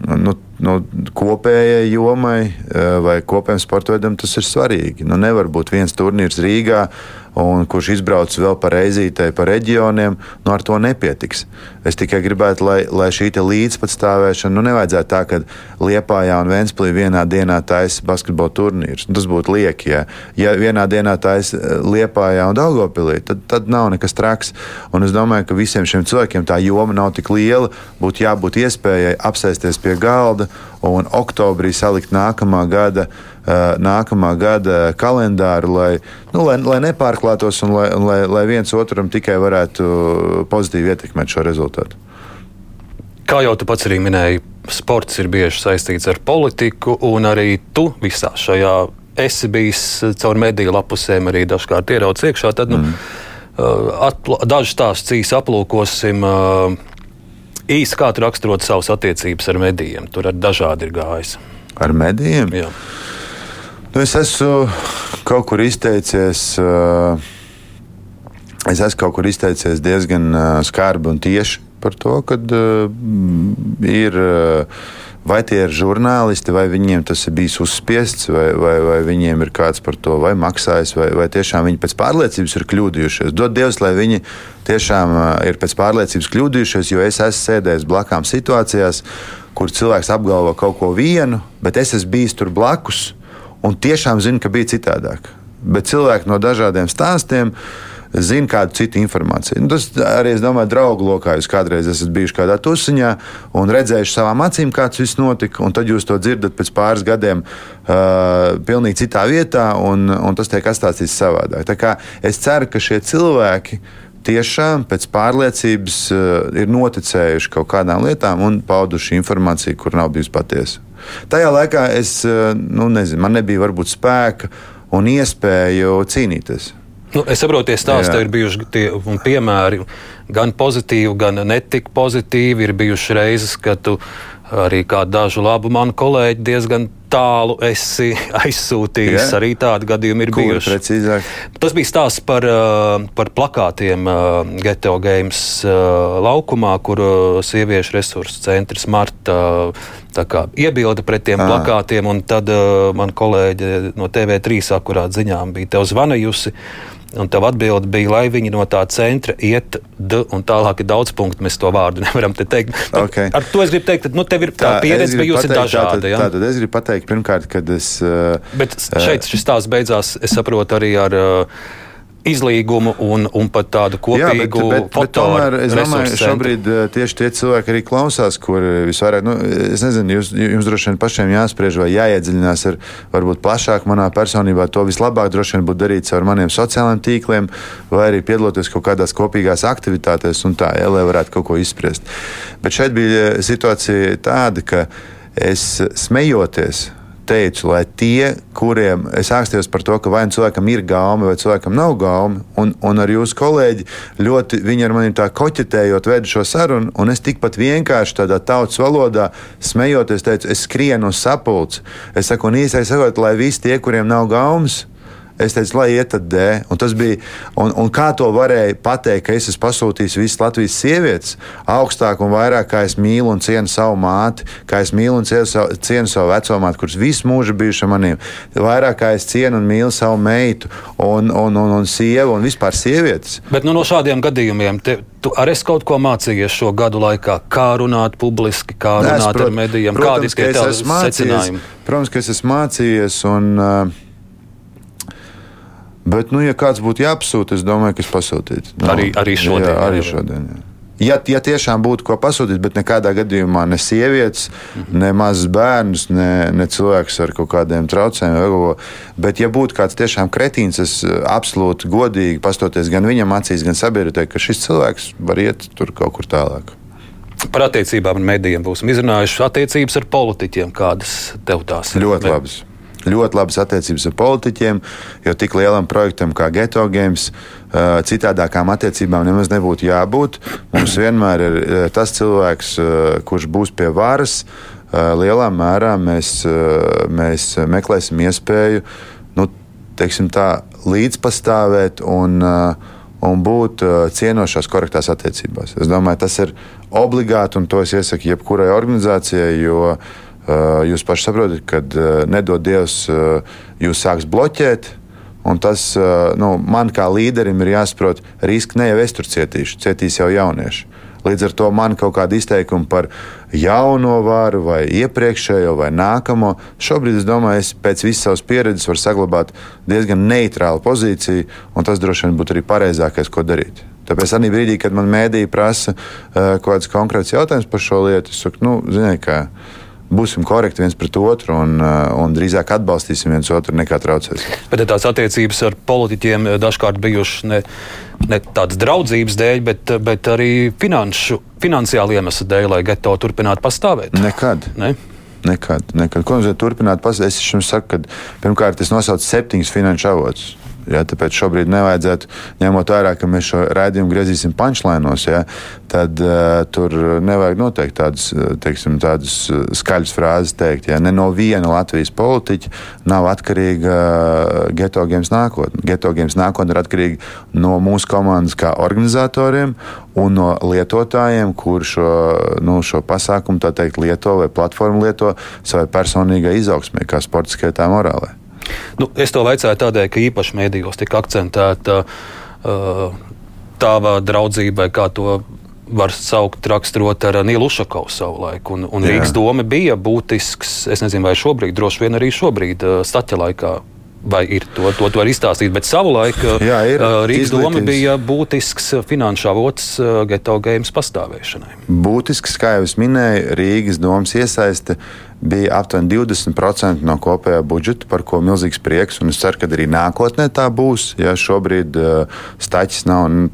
Speaker 3: nu, nu, kopējai jomai eh, vai kopējam sporta veidam tas ir svarīgi. Nu, nevar būt viens turnīrs Rīgā un kurš izbrauc vēl par reizītei, pa reģioniem, nu ar to nepietiks. Es tikai gribētu, lai, lai šī līdzpatstāvēšana, nu nevajadzētu tā, ka Liepājā un Ventspīlī vienā dienā taisa basketbola turnīrs. Tas būtu lieki. Ja, ja vienā dienā taisa eh, Liepājā un Daugopilī, tad, tad nav nekas traks. Un es domāju, ka visiem šiem cilvēkiem tā joma nav tik liela, būtu jābūt iespējai apsēsties pie galda un oktobrī salikt nākamā gada, uh, nākamā gada kalendāru, lai, nu, lai, lai nepārklātos un lai, lai, lai viens otram tikai varētu pozitīvi ietekmēt šo rezultātu.
Speaker 2: Kā jau tu pats arī minēji, sports ir bieži saistīts ar politiku, un arī tu visā šajā esi bijis caur mediju lapusēm, arī dažkārt ieraudzis iekšā. Tad, nu, mm. Dažus stāstus īsi aplūkosim. Īsi kā tu raksturot savas attiecības ar medijiem? Tur ar dažādi ir gājis.
Speaker 3: Ar medijiem?
Speaker 2: Jā.
Speaker 3: Nu, es esmu kaut kur izteicies. Es esmu kaut kur izteicies diezgan skarbi un tieši par to, ka ir. Vai tie ir žurnālisti, vai viņiem tas ir bijis uzspiests, vai, vai, vai viņiem ir kāds par to maksājis, vai, vai tiešām viņi pēc pārliecības ir kļūdījušies. Dod Dievs, lai viņi tiešām ir pēc pārliecības kļūdījušies, jo es esmu sēdējis blakām situācijās, kur cilvēks apgalvo kaut ko vienu, bet es esmu bijis tur blakus un tiešām zinu, ka bija citādāk. Bet cilvēki no dažādiem stāstiem zina kādu citu informāciju. Nu, tas arī, es domāju, draugu lokā jūs kādreiz esat bijuši kādā tusiņā un redzējuši savām acīm, kāds viss notika, un tad jūs to dzirdat pēc pāris gadiem uh, pilnīgi citā vietā, un, un tas tiek atstāstīts savādāk. Tā kā es ceru, ka šie cilvēki tiešām pēc pārliecības uh, ir noticējuši kaut kādām lietām un pauduši informāciju, kur nav bijusi patiesa. Tajā laikā es uh, nu, nezinu, man nebija varbūt spēka un iespēju cīnīties.
Speaker 2: Nu, es saprotu, tie stāsti ir bijuši tie, piemēri gan pozitīvi, gan netik pozitīvi. Ir bijušas reizes, kad tu arī kā dažu labu manu kolēģi diezgan tālu esi [laughs] aizsūtījis. Jā. Arī tādi gadījumi ir
Speaker 3: Kur
Speaker 2: bijuši.
Speaker 3: Precīzāk?
Speaker 2: Tas bija stāsts par, par plakātiem Geto Games laukumā, kur sieviešu resursu centrs Marta iebilda pret tiem à. plakātiem. Tad man kolēģe no TV3 akurāt ziņām bija tev zvanījusi. Un tev atbilde bija, lai viņi no tā centra iet, d, un tālāk ir daudz punktu. Mēs to vārdu [laughs] nevaram te teikt.
Speaker 3: Okay.
Speaker 2: Ar to es gribu teikt, ka nu, tev ir tā, tā pieredze bijusi dažāda.
Speaker 3: Tātad,
Speaker 2: ja?
Speaker 3: tātad es gribu pateikt, pirmkārt, kad es. Uh,
Speaker 2: Bet šeit šis stāsts beidzās, es saprotu, arī ar. Uh, izlīgumu un, un pat tādu kopīgu tomēr
Speaker 3: es domāju, ka šobrīd eh, tieši tie cilvēki arī klausās, kur visvairāk, nu, es nezinu, jūs, jums droši vien pašiem jāspriež vai jāiedziļinās ar varbūt plašāk manā personībā. To vislabāk droši vien būtu darīt caur maniem sociālajiem tīkliem vai arī piedaloties kaut kādās kopīgās aktivitātēs un tā, ja, lai varētu kaut ko izspriest. Bet šeit bija situācija tāda, ka es smejoties teicu, lai tie, kuriem es ārstējos par to, ka vai nu cilvēkam ir gauma, vai cilvēkam nav gauma, un, un ar jūsu kolēģi ļoti viņi ar maniem tā koķetējot vedu šo sarunu, un es tikpat vienkārši tādā tautas valodā smejoties teicu, es skrienu uz sapulci. Es saku, un īsai sakot, lai visi tie, kuriem nav gaumas, Es teicu, lai iet tad D. Un tas bija, un, un kā to varēja pateikt, ka es esmu pasūtījis visas Latvijas sievietes augstāk un vairāk, kā es mīlu un cienu savu māti, kā es mīlu un cienu savu, cienu savu veco māti, kuras visu mūžu bijuši maniem. Vairāk kā es cienu un mīlu savu meitu un, un, un, un sievu un vispār sievietes.
Speaker 2: Bet nu, no šādiem gadījumiem te, tu arī esi kaut ko mācījies šo gadu laikā, kā runāt publiski, kā runāt Nē, prot, ar medijiem, kādi ir tie secinājumi?
Speaker 3: Protams, ka es esmu mācījies. Un, uh, Bet, nu, ja kāds būtu jāpasūta, es domāju, ka es pasūtītu.
Speaker 2: No, arī, arī šodien.
Speaker 3: Jā, arī šodien jā. Ja, ja tiešām būtu ko pasūtīt, bet nekādā gadījumā ne sievietes, -hmm. ne mazs bērns, ne, ne cilvēks ar kaut kādiem traucējumiem, bet ja būtu kāds tiešām kretīns, es eh, absolūti godīgi pastoties gan viņam acīs, gan sabiedrībai, ka šis cilvēks var iet tur kaut kur tālāk.
Speaker 2: Par attiecībām ar medijiem būsim izrunājuši. Attiecības ar politiķiem, kādas tev tās
Speaker 3: ir? Ļoti labas ļoti labas attiecības ar politiķiem, jo tik lielam projektam kā Geto Games. Citādākām attiecībām nemaz nebūtu jābūt. Mums vienmēr ir tas cilvēks, kurš būs pie varas. Lielā mērā mēs, mēs meklēsim iespēju nu, tā, līdzpastāvēt un, un būt cienošās, korektās attiecībās. Es domāju, tas ir obligāti un to es iesaku jebkurai organizācijai, jo uh, jūs paši saprotat, ka eh, nedod Dievs, eh, jūs sāks bloķēt. Un tas nu, man kā līderim ir jāsaprot, riski ne jau es tur cietīšu, cietīs jau jaunieši. Līdz ar to man kaut kāda izteikuma par jauno varu, vai iepriekšējo, vai nākamo. Šobrīd es domāju, es pēc visas savas pieredzes varu saglabāt diezgan neitrālu pozīciju, un tas droši vien būtu arī pareizākais, ko darīt. Tāpēc arī brīdī, kad man mēdīja prasa uh, kaut kāds konkrēts jautājums par šo lietu, es saku, nu, ziniet, kā būsim korekti viens pret otru un, un drīzāk atbalstīsim viens otru nekā traucēsim.
Speaker 2: Bet tās attiecības ar politiķiem dažkārt bijušas ne, ne tādas draudzības dēļ, bet, bet arī finanšu, finansiāli iemeslu dēļ, lai geto turpinātu pastāvēt.
Speaker 3: Nekad. Ne? Nekad, nekad. Ko nozīmē turpināt? Es jums saku, ka pirmkārt es nosaucu septiņus finanšu avotus. Ja, tāpēc šobrīd nevajadzētu, ņemot vērā, ka mēs šo raidījumu griezīsim punčlainos, ja, tad uh, tur nevajag noteikti tādas, teiksim, tādas skaļas frāzes teikt. Ja. Ne no viena Latvijas politiķa nav atkarīga geto games nākotne. Geto games nākotne ir atkarīga no mūsu komandas kā organizatoriem un no lietotājiem, kur šo, nu, šo pasākumu teikt, lieto vai platformu lieto savai personīgai izaugsmē, kā sportiskajai tā morālai.
Speaker 2: Nu, es to vaicāju tādēļ, ka īpaši mēdījos tika akcentēta uh, tava draudzība, kā to var saukt, raksturot ar Nilu Ušakovu savulaik. Un, un Rīgas doma bija būtisks, es nezinu, vai šobrīd, droši vien arī šobrīd, uh, staķa laikā. Vai ir to, to, to var izstāstīt, bet savulaik Jā, ir, uh, Rīgas izglītības. doma bija būtisks finanšu avots uh, geto games pastāvēšanai.
Speaker 3: Būtisks, kā jau es minēju, Rīgas domas iesaiste bija aptuveni 20% no kopējā budžeta, par ko milzīgs prieks. Es ceru, ka arī nākotnē tā būs. Ja šobrīd uh, staķis nav nu,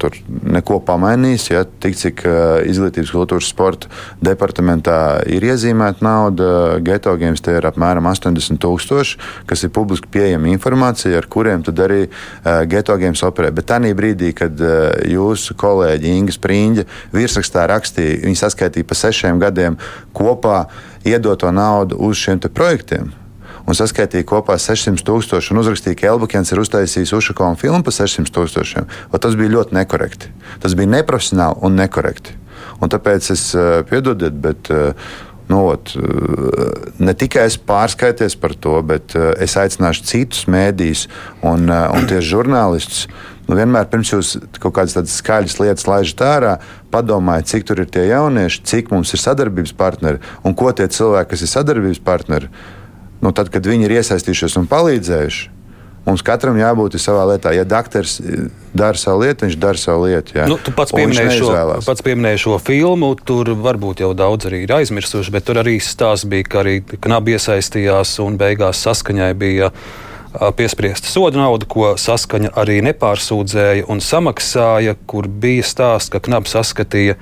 Speaker 3: neko pamainījis, ja tik cik uh, izglītības, kultūras, sporta departamentā ir iezīmēta nauda, geto games tie ir apmēram 80 tūkstoši, kas ir publiski pieejama informācija, ar kuriem tad arī uh, geto games operē. Bet tajā brīdī, kad uh, jūsu kolēģi Inga Sprīņģa virsrakstā rakstīja, viņi saskaitīja pa sešiem gadiem kopā iedoto naudu uz šiem projektiem un saskaitīja kopā 600 tūkstoši un uzrakstīja, ka Elbakens ir uztaisījis Ušakovam filmu par 600 tūkstošiem. Tas bija ļoti nekorekti. Tas bija neprofesionāli un nekorekti. Un tāpēc es uh, piedodiet, bet. Uh, Nu, ot, ne tikai es pārskaities par to, bet es aicināšu citus mēdījus un, un tieši žurnālistus nu, vienmēr pirms jūs kaut kādas tādas skaļas lietas laižat ārā, padomājiet, cik tur ir tie jaunieši, cik mums ir sadarbības partneri un ko tie cilvēki, kas ir sadarbības partneri, nu, tad, kad viņi ir iesaistījušies un palīdzējuši. Mums katram jābūt savā lietā. Ja doktors dara savu lietu, viņš dara savu lietu. Jā.
Speaker 2: Nu, tu pats pieminēji, šo, pats pieminēji šo filmu. Tur varbūt jau daudz arī ir aizmirsuši, bet tur arī stāsts bija, ka arī knabi iesaistījās un beigās saskaņai bija piespriesta soda nauda, ko saskaņa arī nepārsūdzēja un samaksāja, kur bija stāsts, ka Knabs saskatīja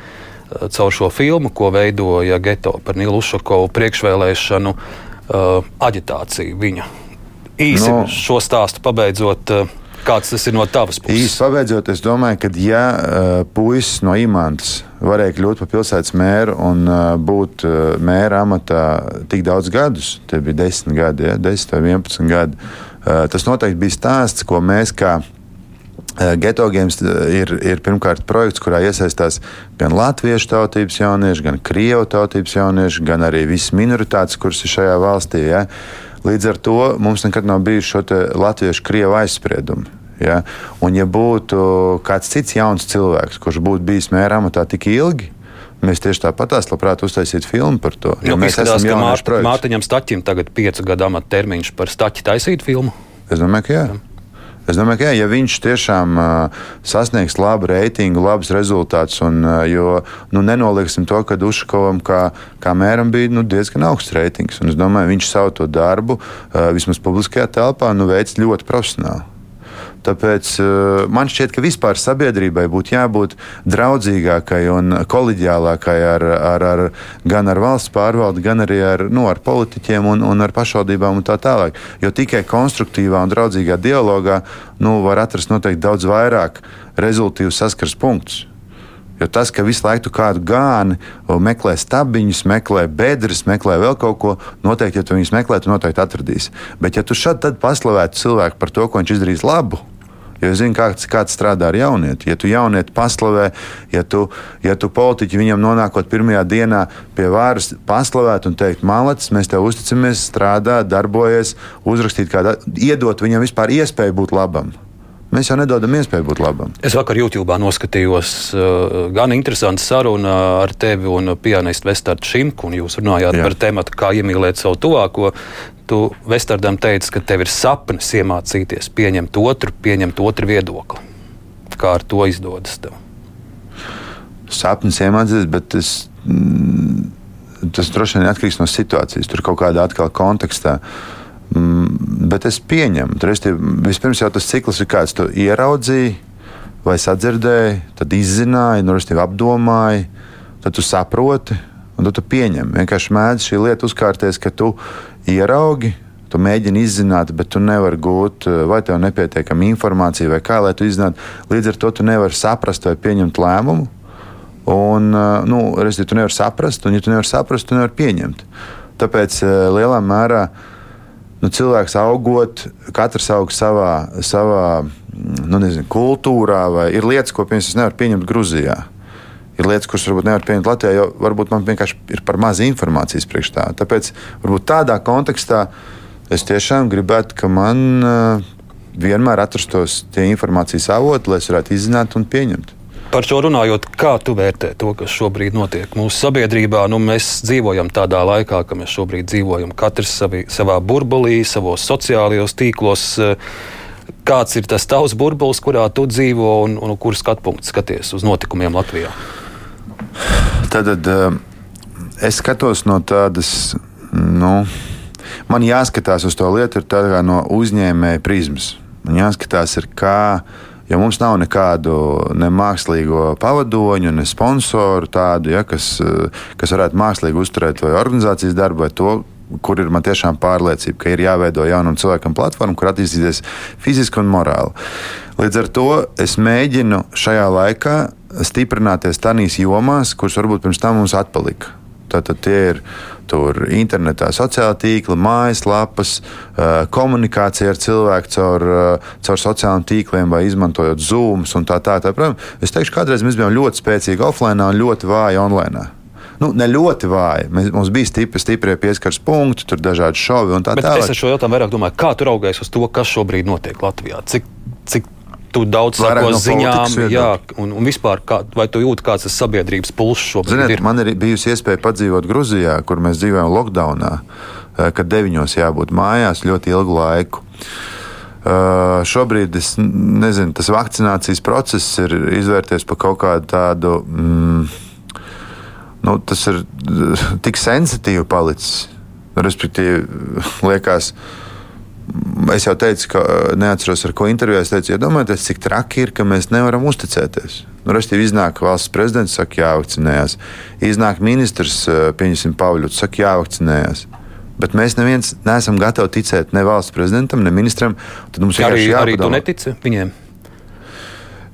Speaker 2: caur šo filmu, ko veidoja Geto par Nilu Ušakovu priekšvēlēšanu uh, aģitāciju viņa. Īsi no. šo stāstu pabeidzot. Uh, Kāds tas ir no tavas puses?
Speaker 3: Īsti pabeidzot, es domāju, ka ja uh, puisis no Imantas varēja kļūt par pilsētas mēru un uh, būt uh, mēra amatā tik daudz gadus, tie bija 10 gadi, ja, 10 vai 11 gadi, tas noteikti bija stāsts, ko mēs kā Geto Games ir, ir pirmkārt projekts, kurā iesaistās gan latviešu tautības jaunieši, gan krievu tautības jaunieši, gan arī visas minoritātes, kuras ir šajā valstī. Ja. Līdz ar to mums nekad nav bijuši šo latviešu krievu aizspriedumu. Ja? Un, ja būtu kāds cits jauns cilvēks, kurš būtu bijis mērā amatā tik ilgi, Mēs tieši tāpat labprāt uztaisītu filmu par to.
Speaker 2: Jo mēs izskatās, esam Mārt, Mārtiņam Staķim tagad piecu gadu amata termiņš par Staķi taisīt filmu.
Speaker 3: Es domāju, ka jā. jā. Es domāju, ka jā, ja viņš tiešām uh, sasniegs labu reitingu, labus rezultātus, un uh, jo, nu, nenoliksim to, ka Dušakovam kā, kā mēram bija nu, diezgan augsts reitings. Un es domāju, viņš savu to darbu uh, vismaz publiskajā telpā nu, veids ļoti profesionāli. Tāpēc uh, man šķiet, ka vispār sabiedrībai būtu jābūt draudzīgākai un kolēģiālākai ar, ar, ar, gan ar valsts pārvaldi, gan arī ar, nu, ar politiķiem un, un ar pašvaldībām un tā tālāk. Jo tikai konstruktīvā un draudzīgā dialogā nu, var atrast noteikti daudz vairāk rezultātu saskars punktus. Jo tas, ka visu laiku kādu gāni meklē stabiņus, meklē bedres, meklē vēl kaut ko, noteikti, ja tu viņus meklē, tu noteikti atradīsi. Bet, ja tu šādi paslavētu cilvēku par to, ko viņš izdarīs labu, Jo es zinu, kāds, kāds strādā ar jaunieti. Ja tu jaunieti paslavē, ja tu, ja tu politiķi viņam nonākot pirmajā dienā pie varas, paslavēt un teikt, malacis, mēs tev uzticamies, strādā, darbojies, uzrakstīt kādu, iedot viņam vispār iespēju būt labam. Mēs jau nedodam iespēju būt labam.
Speaker 2: Es vakar YouTube noskatījos uh, gan interesantu sarunu ar tevi un pianistu Vestardu Šimku, un jūs runājāt Jā. par tēmu, kā iemīlēt savu tuvāko. Tu Vestardam teici, ka tev ir sapnis iemācīties pieņemt otru, pieņemt otru viedokli. Kā ar to izdodas tev?
Speaker 3: Sapnis iemācīties, bet es. Mm, tas droši vien atkarīgs no situācijas, tur kaut kādā atkal kontekstā. Mm, bet es pieņemu, ka vispirms jau tas cikls ir kāds, tu ieraudzīji, vai sadzirdēji, tad izzināji, nu, apdomāji, tad tu saproti, un tad tu pieņem. Vienkārši mēdz šī lieta uzkārties, ka tu ieraugi, tu mēģini izzināt, bet tu nevari gūt, vai tev nepietiekama informācija, vai kā lai tu izzinātu. Līdz ar to tu nevari saprast vai pieņemt lēmumu. Un, nu, resti, tu nevari saprast, un, ja tu nevari saprast, tu nevari pieņemt. Tāpēc lielā mērā nu, cilvēks augot, katrs aug savā, savā nu, nezinu, kultūrā, vai ir lietas, ko piemēram, nevar pieņemt Grūzijā ir lietas, kuras varbūt nevar pieņemt Latvijā, jo varbūt man vienkārši ir par maz informācijas priekš tā. Tāpēc varbūt tādā kontekstā es tiešām gribētu, ka man uh, vienmēr atrastos tie informācijas avoti, lai es varētu izzināt un pieņemt.
Speaker 2: Par šo runājot, kā tu vērtē to, kas šobrīd notiek mūsu sabiedrībā? Nu, mēs dzīvojam tādā laikā, ka mēs šobrīd dzīvojam katrs savi, savā burbulī, savos sociālajos tīklos. Kāds ir tas tavs burbulis, kurā tu dzīvo un, un kur skatu punkts skaties uz notikumiem Latvijā?
Speaker 3: Tad uh, es skatos no tādas, nu, man jāskatās uz to lietu no uzņēmēja prizmas. Man jāskatās, kā, jo mums nav nekādu ne mākslīgo pavadoņu, ne sponsoru tādu, ja, kas, eh, kas varētu mākslīgi uzturēt vai organizācijas darbu, vai to, kur ir man tiešām pārliecība, ka ir jāveido jaunam cilvēkam platforma, kur attīstīties fiziski un morāli. Līdz ar to es mēģinu šajā laikā stiprināties tādās jomās, kuras varbūt pirms tam mums atpalika. Tātad tie ir tur internetā, sociālā tīkla, mājaslapas, komunikācija ar cilvēku caur, caur sociālajiem tīkliem vai izmantojot zūmus un tā tālāk. Tā, es teikšu, kādreiz mēs bijām ļoti spēcīgi offline un ļoti vāji online. Nu, ne ļoti vāji. Mēs, mums bija stipri, stipri pieskaras punkti, tur dažādi šovi un tā tālāk.
Speaker 2: Es ar šo jautājumu vairāk domāju, kā tu raugies uz to, kas šobrīd notiek Latvijā. Cik, cik tu daudz sako no ziņām, jā, un, un vispār, kā, vai tu jūti, kāds ir sabiedrības pulss šobrīd?
Speaker 3: Ziniet, ir? Man ir bijusi iespēja padzīvot Gruzijā, kur mēs dzīvojam lockdownā, eh, kad deviņos jābūt mājās ļoti ilgu laiku. Uh, šobrīd es nezinu, tas vakcinācijas process ir izvērties par kaut kādu tādu. Mm, nu, tas ir tik sensitīvi palicis. Respektīvi, [laughs] liekas, uh, Es jau teicu, ka neatceros, ar ko intervijā es teicu, iedomājieties, cik traki ir, ka mēs nevaram uzticēties. Nu, Restīvi iznāk valsts prezidents, saka, jāvakcinējās. Iznāk ministrs, pieņemsim, Pāvļots, saka, jāvakcinējās. Bet mēs neviens neesam gatavi ticēt ne valsts prezidentam, ne ministram.
Speaker 2: Tad mums arī, arī tu netici viņiem.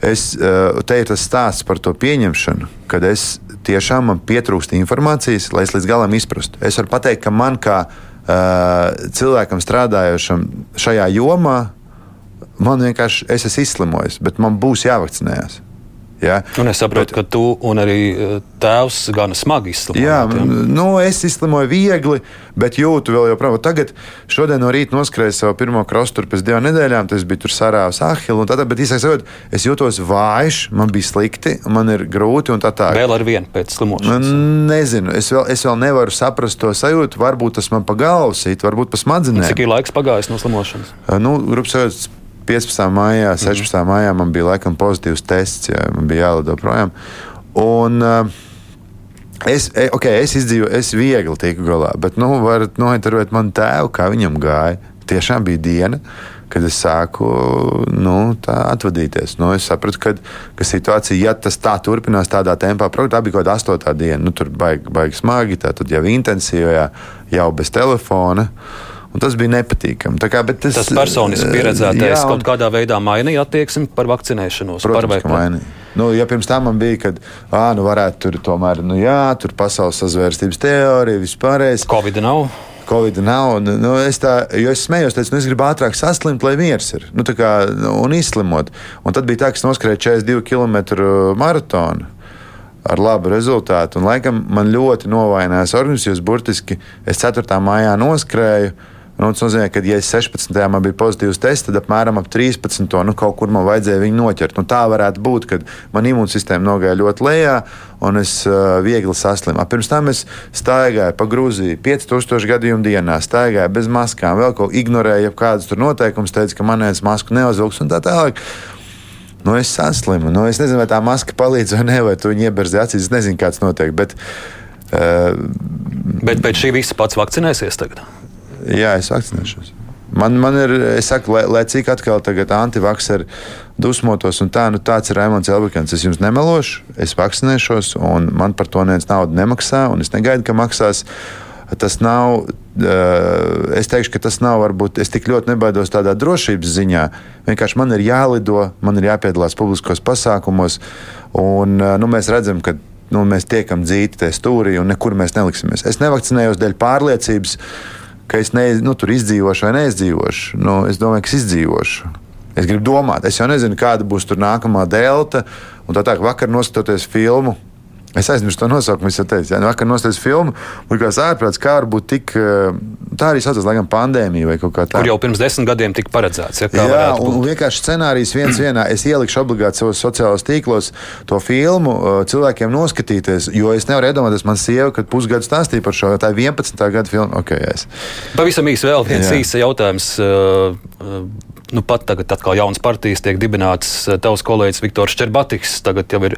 Speaker 3: Es, te ir tas stāsts par to pieņemšanu, kad es tiešām man pietrūkst informācijas, lai es līdz galam izprastu. Es varu pateikt, ka man kā cilvēkam strādājošam šajā jomā, man vienkārši es esmu izslimojis, bet man būs jāvakcinējas. Ja?
Speaker 2: Un es saprotu, Bet, ka tu un arī eh, tēvs gan smagi izslimoja.
Speaker 3: Jā, ja? nu, es izslimoju viegli, bet jūtu vēl joprojām. Tagad, šodien no rīta noskrēju savu pirmo krostu pēc divām nedēļām, tas bija tur sarāvs ahilu. Tad, bet īsāk, es jūtos vājš, man bija slikti, man ir grūti un tā tālāk.
Speaker 2: Vēl ar vienu pēc slimošanas?
Speaker 3: Nezinu, es vēl, es vēl nevaru saprast to sajūtu. Varbūt tas man pa galvu sit, varbūt pa smadzenēm.
Speaker 2: Cik ir laiks pagājis no slimošanas?
Speaker 3: Nu, grupas 15. maijā, 16. Mm. maijā man bija laikam pozitīvs tests, ja man bija jālido projām. Un, uh, Es, e, okay, es izdzīvoju, es viegli tiku galā, bet nu, varat nointervēt manu tēvu, kā viņam gāja. Tiešām bija diena, kad es sāku nu, atvadīties. Nu, es sapratu, ka, ka situācija, ja tas tā turpinās tādā tempā, protams, tā bija kaut kāda astotā diena. Nu, tur baigi, baigi smagi, tad jau intensīvā, jau bez telefona. Uh, tas bija nepatīkami. Kā,
Speaker 2: tas, tas personiski eh, pieredzētais jā, un... kaut kādā veidā mainīja attieksmi par vakcinēšanos.
Speaker 3: Protams, ka mainīja. Nu, ja pirms tam man bija, ka, ah, nu varētu tur tomēr, nu jā, tur pasaules sazvērstības teorija, vispārējais.
Speaker 2: Covid nav.
Speaker 3: Covid nav. Nu, es, tā, es smējos, teicu, nu, es gribu ātrāk saslimt, lai miers ir. Nu, kā, un izslimot. Un tad bija tā, ka es noskrēju 42 km maratonu ar labu rezultātu. Un, laikam man ļoti novājinājās organisms, jo burtiski es 4. maijā noskrēju. Nu, tas nozīmē, ka, ja es 16. man bija pozitīvs tests, tad apmēram ap 13. Nu, kaut kur man vajadzēja viņu noķert. Nu, tā varētu būt, kad man imūnsistēma nogāja ļoti lejā un es uh, viegli saslimu. Pirms tam es staigāju pa Grūziju 5000 gadījumu dienā, staigāju bez maskām, vēl kaut ko ignorēju, kādas tur noteikumus, teicu, ka manējais masku neuzvilks un tā tālāk. Nu, es saslimu. Nu, es nezinu, vai tā maska palīdz vai nē, vai tu viņu ieberzi acīs. Es nezinu, kāds notiek. Bet, uh,
Speaker 2: Bet pēc šī visa pats vakcinēsies tagad?
Speaker 3: Jā, es vakcinēšos. Man, man ir, es saku, lai, lai cik atkal antivakseri dusmotos, un tā, nu, tāds ir Raimons Elbekans. Es jums nemelošu, es vakcinēšos, un man par to neviens naudu nemaksā, un es negaidu, ka maksās. Tas nav, es teikšu, ka tas nav varbūt, es tik ļoti nebaidos tādā drošības ziņā. Vienkārši man ir jālido, man ir jāpiedalās publiskos pasākumos, un nu, mēs redzam, ka nu, mēs tiekam dzīti tajā stūrī un nekur mēs neliksimies. Es nevakcinējos dēļ pārliecības, ka es ne, nu, tur izdzīvošu vai neizdzīvošu. Nu, es domāju, ka es izdzīvošu. Es gribu domāt, es jau nezinu, kāda būs tur nākamā delta. Un tā tā, vakar noskatoties filmu, Es aizmirsu to nosaukumu. Es jau teicu, ja vakar noslēdzu filmu, likās ārprāts, kā var būt tik. Eh, tā arī saucās, laikam, pandēmija vai kaut kā tāda.
Speaker 2: Kur jau pirms desmit gadiem tika paredzēts. Ja,
Speaker 3: Jā, un būt. vienkārši scenārijs viens vienā. Es ielikšu obligāti savos sociālajos tīklos to filmu eh, cilvēkiem noskatīties, jo es nevaru iedomāties, man sieva, kad pusgadu stāstīja par šo, tā ir 11. gada filma. Okay, es.
Speaker 2: Pavisam īsi vēl viens īsts jautājums. Nu, pat tagad atkal jaunas partijas tiek dibinātas. Tavs kolēģis Viktors Čerbatiks tagad jau ir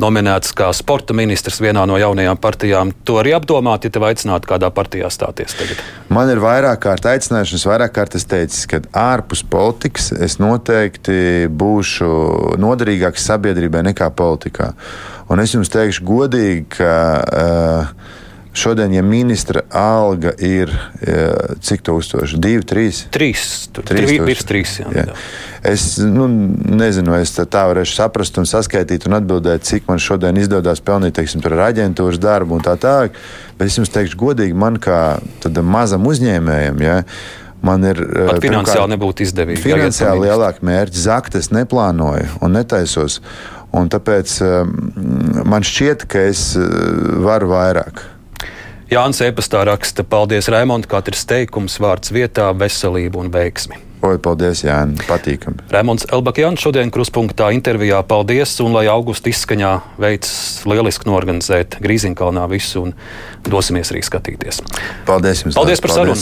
Speaker 2: nominēts kā sporta ministrs vienā no jaunajām partijām. To arī apdomāt, ja tev aicinātu kādā partijā stāties tagad.
Speaker 3: Man ir vairāk kārt aicināšanas, vairāk kārt es teicu, ka ārpus politikas es noteikti būšu noderīgāks sabiedrībai nekā politikā. Un es jums teikšu godīgi, ka. Uh, Šodien, ja ministra alga ir cik tūkstoši? Divi, trīs?
Speaker 2: Trīs. Trīs, trīs, trīs jā, jā.
Speaker 3: Es nu, nezinu, vai es tā varēšu saprast un saskaitīt un atbildēt, cik man šodien izdodas pelnīt, teiksim, ar aģentūras darbu un tā tālāk. Bet es jums teikšu godīgi, man kā mazam uzņēmējam. Ja, Man ir
Speaker 2: Pat finansiāli pirmkārt, nebūtu izdevīgi.
Speaker 3: Finansiāli lielāka mērķa. Zakt es neplānoju un netaisos. Un tāpēc man šķiet, ka es varu vairāk.
Speaker 2: Jānis Epastā raksta, paldies Raimond, katrs teikums vārds vietā, veselību un veiksmi.
Speaker 3: Oi, paldies, Jānis. Patīkami.
Speaker 2: Rēmons Elbakjans šodien kruspunktā intervijā. Paldies, un lai augusta izskaņā veids lieliski norganizēt Grīziņkalnā visu, un dosimies arī skatīties.
Speaker 3: Paldies jums!
Speaker 2: Paldies par sarunu!